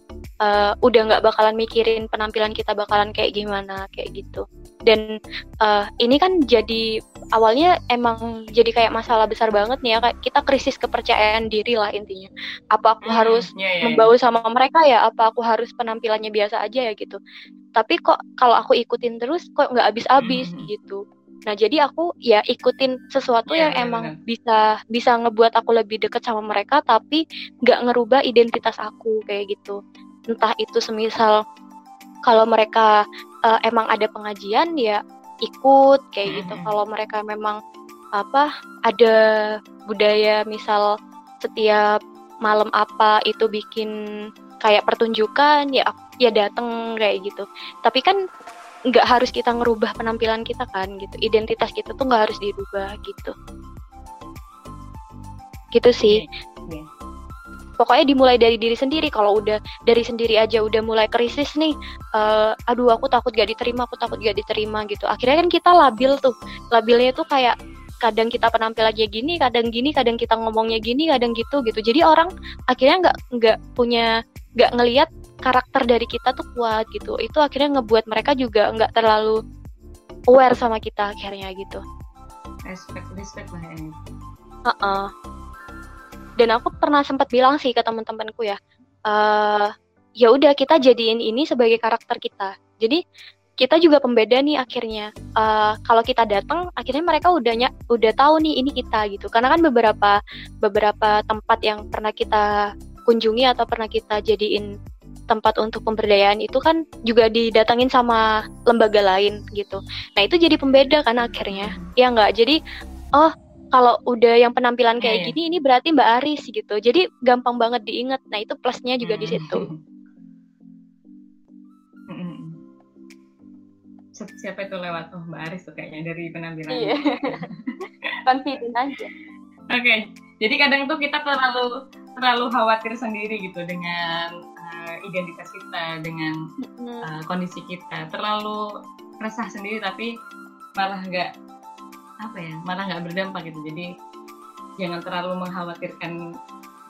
Speaker 2: uh, udah nggak bakalan mikirin penampilan kita bakalan kayak gimana kayak gitu. Dan uh, ini kan jadi awalnya emang jadi kayak masalah besar banget nih ya kayak kita krisis kepercayaan diri lah intinya. Apa aku hmm, harus yeah, yeah, membawa sama mereka ya? Apa aku harus penampilannya biasa aja ya gitu. Tapi kok kalau aku ikutin terus kok nggak habis-habis hmm. gitu. Nah jadi aku ya ikutin sesuatu yeah, yang emang bener. bisa bisa ngebuat aku lebih deket sama mereka tapi nggak ngerubah identitas aku kayak gitu. Entah itu semisal kalau mereka uh, emang ada pengajian ya ikut kayak hmm. gitu. Kalau mereka memang apa ada budaya misal setiap malam apa itu bikin kayak pertunjukan ya ya dateng kayak gitu. Tapi kan nggak harus kita ngerubah penampilan kita kan gitu. Identitas kita tuh nggak harus dirubah gitu. Gitu sih. Pokoknya dimulai dari diri sendiri kalau udah dari sendiri aja udah mulai krisis nih uh, aduh aku takut gak diterima aku takut gak diterima gitu akhirnya kan kita labil tuh labilnya tuh kayak kadang kita penampilannya gini, kadang gini, kadang kita ngomongnya gini, kadang gitu gitu. Jadi orang akhirnya nggak nggak punya nggak ngelihat karakter dari kita tuh kuat gitu. Itu akhirnya ngebuat mereka juga nggak terlalu aware sama kita akhirnya gitu.
Speaker 1: Respect, respect lah ya.
Speaker 2: Uh -uh. Dan aku pernah sempat bilang sih ke teman-temanku ya, uh, ya udah kita jadiin ini sebagai karakter kita. Jadi kita juga pembeda nih akhirnya. Uh, kalau kita datang akhirnya mereka udahnya udah tahu nih ini kita gitu. Karena kan beberapa beberapa tempat yang pernah kita kunjungi atau pernah kita jadiin tempat untuk pemberdayaan itu kan juga didatangin sama lembaga lain gitu. Nah itu jadi pembeda kan akhirnya. Ya nggak? Jadi oh kalau udah yang penampilan kayak yeah. gini ini berarti Mbak Aris gitu. Jadi gampang banget diingat. Nah itu plusnya juga di situ. [laughs]
Speaker 1: Siapa itu lewat? Oh Mbak Aris tuh kayaknya dari penampilan.
Speaker 2: Iya. [laughs] Confident aja.
Speaker 1: Oke okay. jadi kadang tuh kita terlalu terlalu khawatir sendiri gitu dengan uh, identitas kita dengan uh, kondisi kita. Terlalu resah sendiri tapi malah nggak apa ya malah nggak berdampak gitu. Jadi jangan terlalu mengkhawatirkan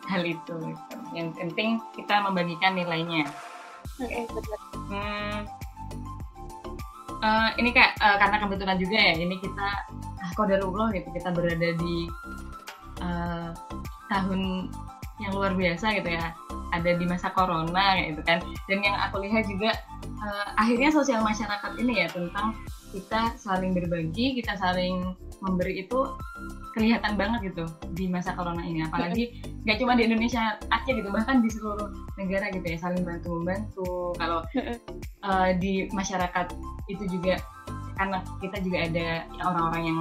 Speaker 1: hal itu gitu. yang penting kita membagikan nilainya.
Speaker 2: Okay. hmm,
Speaker 1: uh, ini kayak uh, karena kebetulan juga ya ini kita ah, kodarullah gitu kita berada di uh, tahun yang luar biasa gitu ya. Ada di masa corona gitu kan. Dan yang aku lihat juga uh, akhirnya sosial masyarakat ini ya tentang kita saling berbagi kita saling memberi itu kelihatan banget gitu di masa corona ini. Apalagi nggak cuma di Indonesia aja gitu bahkan di seluruh negara gitu ya saling bantu membantu. Kalau uh, di masyarakat itu juga karena kita juga ada orang-orang yang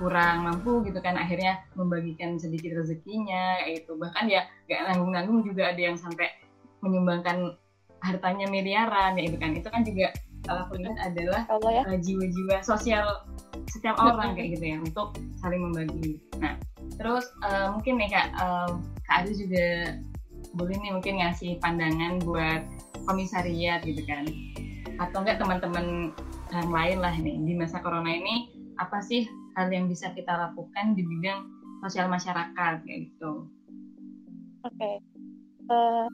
Speaker 1: kurang mampu gitu kan akhirnya membagikan sedikit rezekinya itu bahkan ya nggak nanggung-nanggung juga ada yang sampai menyumbangkan hartanya miliaran ya itu kan. Itu kan juga kalau aku lihat adalah ya. uh, jiwa-jiwa sosial setiap [laughs] orang kayak gitu ya untuk saling membagi. Nah, terus uh, mungkin nih kak, uh, kak Adu juga boleh nih mungkin ngasih pandangan buat komisariat gitu kan, atau enggak teman-teman yang lain lah nih di masa corona ini apa sih hal yang bisa kita lakukan di bidang sosial masyarakat kayak gitu?
Speaker 2: Oke, okay. uh,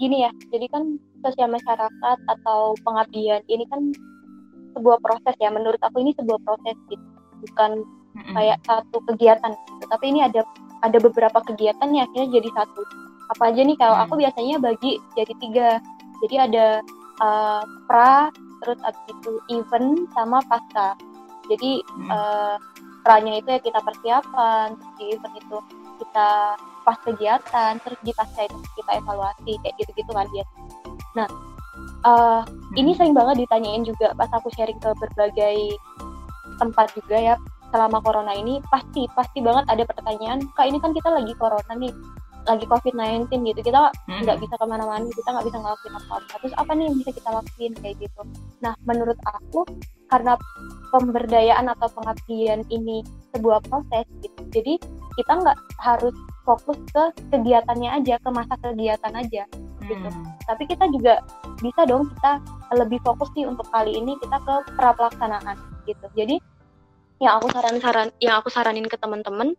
Speaker 2: gini ya, jadi kan sosial masyarakat atau pengabdian ini kan sebuah proses ya. Menurut aku ini sebuah proses gitu bukan kayak satu kegiatan gitu. tapi ini ada ada beberapa kegiatan yang akhirnya jadi satu. Apa aja nih? Kalau aku biasanya bagi jadi tiga. Jadi ada uh, pra terus abis itu event sama pasca. Jadi uh, pranya itu ya kita persiapan terus di event itu kita pas kegiatan terus di pasca itu kita evaluasi kayak gitu-gitu kan biasanya Nah, uh, ini sering banget ditanyain juga pas aku sharing ke berbagai tempat juga ya selama corona ini pasti pasti banget ada pertanyaan kak ini kan kita lagi corona nih lagi covid-19 gitu kita hmm. nggak hmm. bisa ke mana-mana kita nggak bisa ngelakuin apa-apa terus apa nih yang bisa kita lakuin kayak gitu nah menurut aku karena pemberdayaan atau pengabdian ini sebuah proses gitu jadi kita nggak harus fokus ke kegiatannya aja ke masa kegiatan aja gitu hmm. tapi kita juga bisa dong kita lebih fokus sih untuk kali ini kita ke pra pelaksanaan gitu jadi yang aku saran-saran yang aku saranin ke teman-teman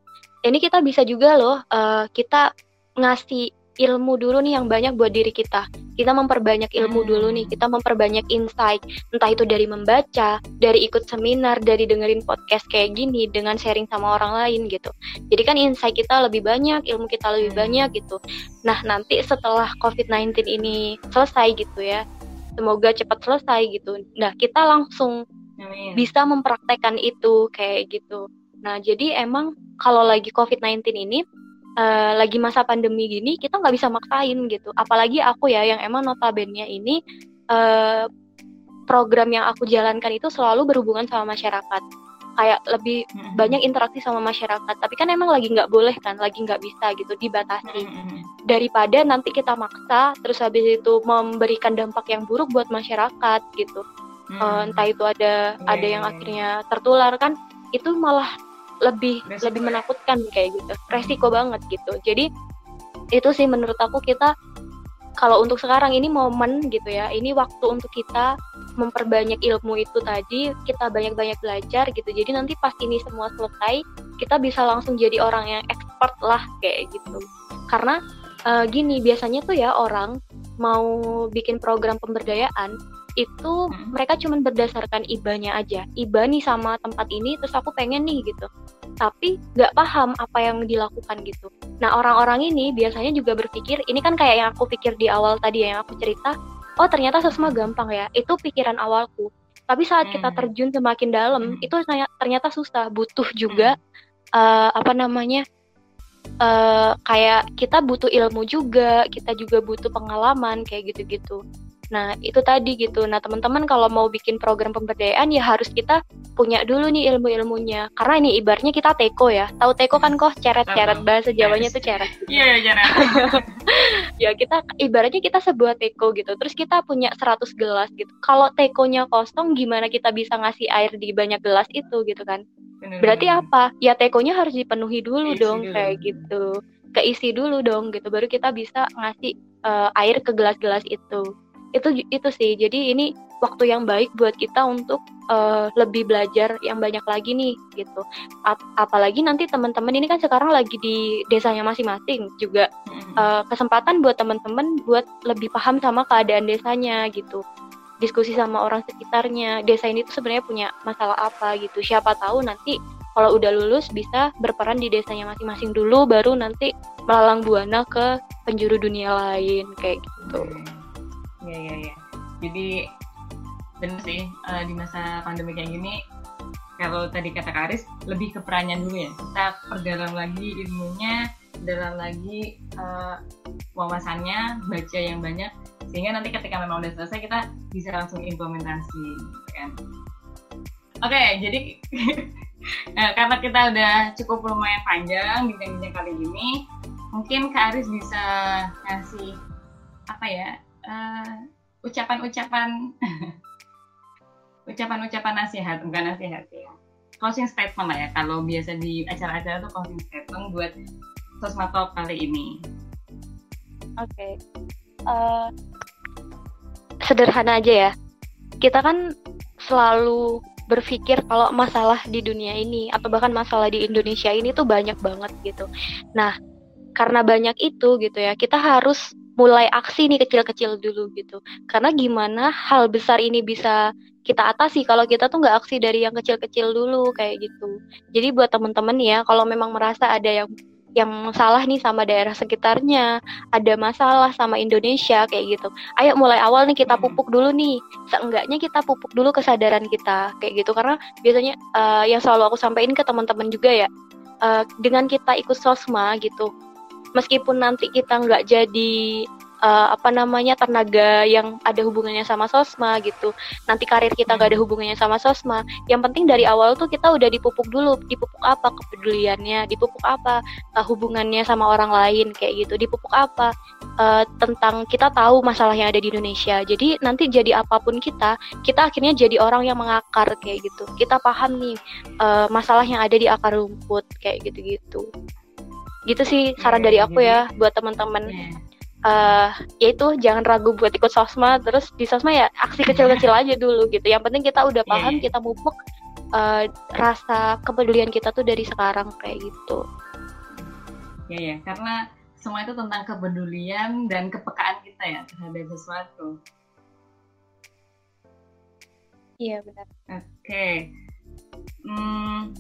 Speaker 2: ini kita bisa juga loh uh, kita ngasih ilmu dulu nih yang banyak buat diri kita. Kita memperbanyak ilmu hmm. dulu nih, kita memperbanyak insight, entah itu dari membaca, dari ikut seminar, dari dengerin podcast kayak gini dengan sharing sama orang lain gitu. Jadi kan insight kita lebih banyak, ilmu kita lebih hmm. banyak gitu. Nah, nanti setelah COVID-19 ini selesai gitu ya, semoga cepat selesai gitu nah kita langsung Amin. bisa mempraktekkan itu kayak gitu nah jadi emang kalau lagi COVID-19 ini uh, lagi masa pandemi gini kita nggak bisa maksain gitu apalagi aku ya yang emang notabene ini uh, program yang aku jalankan itu selalu berhubungan sama masyarakat kayak lebih hmm. banyak interaksi sama masyarakat tapi kan emang lagi nggak boleh kan lagi nggak bisa gitu dibatasi hmm. daripada nanti kita maksa terus habis itu memberikan dampak yang buruk buat masyarakat gitu hmm. uh, entah itu ada yeah, ada yang yeah, iya. akhirnya tertular kan itu malah lebih resiko. lebih menakutkan kayak gitu. Resiko banget gitu. Jadi itu sih menurut aku kita kalau untuk sekarang ini momen gitu ya ini waktu untuk kita memperbanyak ilmu itu tadi kita banyak-banyak belajar gitu. Jadi nanti pas ini semua selesai kita bisa langsung jadi orang yang expert lah kayak gitu. Karena uh, gini biasanya tuh ya orang mau bikin program pemberdayaan itu hmm. mereka cuma berdasarkan ibanya aja iba nih sama tempat ini terus aku pengen nih gitu tapi nggak paham apa yang dilakukan gitu nah orang-orang ini biasanya juga berpikir ini kan kayak yang aku pikir di awal tadi ya, yang aku cerita oh ternyata sesma gampang ya itu pikiran awalku tapi saat hmm. kita terjun semakin dalam hmm. itu ternyata susah butuh juga hmm. uh, apa namanya uh, kayak kita butuh ilmu juga kita juga butuh pengalaman kayak gitu-gitu Nah, itu tadi gitu. Nah, teman-teman kalau mau bikin program pemberdayaan ya harus kita punya dulu nih ilmu-ilmunya. Karena ini ibarnya kita teko ya. Tahu teko kan kok ceret-ceret bahasa Jawanya yes. tuh ceret.
Speaker 1: Iya, iya, ceret. [laughs]
Speaker 2: ya, kita ibaratnya kita sebuah teko gitu. Terus kita punya 100 gelas gitu. Kalau tekonya kosong gimana kita bisa ngasih air di banyak gelas itu gitu kan? Berarti apa? Ya tekonya harus dipenuhi dulu Keisi dong dulu. kayak gitu. Keisi dulu dong gitu. Baru kita bisa ngasih uh, air ke gelas-gelas itu itu itu sih. Jadi ini waktu yang baik buat kita untuk uh, lebih belajar yang banyak lagi nih gitu. Ap apalagi nanti teman-teman ini kan sekarang lagi di desanya masing-masing juga uh, kesempatan buat teman-teman buat lebih paham sama keadaan desanya gitu. Diskusi sama orang sekitarnya. Desa ini tuh sebenarnya punya masalah apa gitu. Siapa tahu nanti kalau udah lulus bisa berperan di desanya masing-masing dulu baru nanti melalang buana ke penjuru dunia lain kayak gitu.
Speaker 1: Iya iya iya. Jadi benar sih uh, di masa pandemi kayak gini kalau tadi kata Karis lebih ke perannya dulu ya kita perdalam lagi ilmunya dalam lagi uh, wawasannya baca yang banyak sehingga nanti ketika memang udah selesai kita bisa langsung implementasi kan oke okay, jadi nah, [laughs] karena kita udah cukup lumayan panjang bincang-bincang kali ini mungkin Kak Aris bisa ngasih apa ya uh, ucapan-ucapan [laughs] ucapan-ucapan nasihat bukan nasihat ya closing statement lah ya kalau biasa di acara-acara tuh closing statement buat Sosma Talk kali ini
Speaker 2: oke okay. uh, eh, sederhana aja ya kita kan selalu berpikir kalau masalah di dunia ini atau bahkan masalah di Indonesia ini tuh banyak banget gitu. Nah, karena banyak itu gitu ya, kita harus mulai aksi nih kecil-kecil dulu gitu. Karena gimana hal besar ini bisa kita atasi kalau kita tuh nggak aksi dari yang kecil-kecil dulu kayak gitu. Jadi buat temen-temen ya, kalau memang merasa ada yang yang salah nih sama daerah sekitarnya, ada masalah sama Indonesia kayak gitu. Ayo mulai awal nih kita pupuk dulu nih. Seenggaknya kita pupuk dulu kesadaran kita kayak gitu karena biasanya uh, yang selalu aku sampaikan ke teman-teman juga ya, uh, dengan kita ikut sosma gitu, meskipun nanti kita nggak jadi uh, apa namanya tenaga yang ada hubungannya sama sosma gitu. Nanti karir kita nggak ada hubungannya sama sosma. Yang penting dari awal tuh kita udah dipupuk dulu. Dipupuk apa kepeduliannya? Dipupuk apa uh, hubungannya sama orang lain? Kayak gitu. Dipupuk apa uh, tentang kita tahu masalah yang ada di Indonesia. Jadi nanti jadi apa pun kita kita akhirnya jadi orang yang mengakar kayak gitu. Kita paham nih uh, masalah yang ada di akar rumput kayak gitu-gitu. gitu sih saran dari aku ya buat teman-teman. Uh, yaitu jangan ragu buat ikut sosma. Terus di sosma ya aksi kecil-kecil aja dulu gitu. Yang penting kita udah paham kita mupuk uh, rasa kepedulian kita tuh dari sekarang kayak gitu.
Speaker 1: Ya ya karena semua itu tentang kepedulian dan kepekaan kita ya terhadap sesuatu.
Speaker 2: Iya benar.
Speaker 1: Oke. Okay. hmm,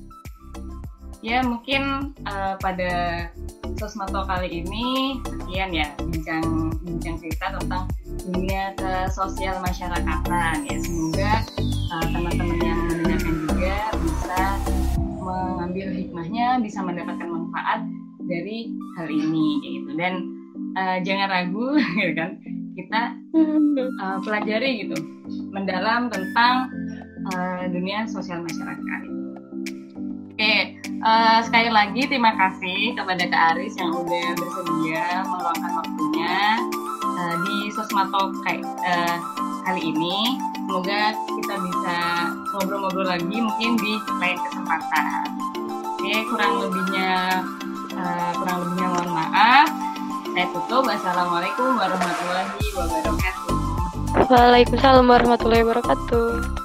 Speaker 1: ya mungkin uh, pada Sosmato kali ini sekian ya bincang bincang cerita tentang dunia ke sosial masyarakatan ya semoga uh, teman-teman yang mendengarkan juga bisa mengambil hikmahnya bisa mendapatkan manfaat dari hal ini gitu dan uh, jangan ragu gitu [laughs] kan kita uh, pelajari gitu mendalam tentang uh, dunia sosial masyarakat. Oke, uh, sekali lagi terima kasih kepada Kak Aris yang udah bersedia meluangkan waktunya uh, di Sosmato kayak uh, kali ini. Semoga kita bisa ngobrol-ngobrol lagi mungkin di lain kesempatan. Oke, kurang lebihnya uh, kurang lebihnya mohon maaf. Saya tutup. Wassalamualaikum warahmatullahi wabarakatuh.
Speaker 2: Waalaikumsalam warahmatullahi wabarakatuh.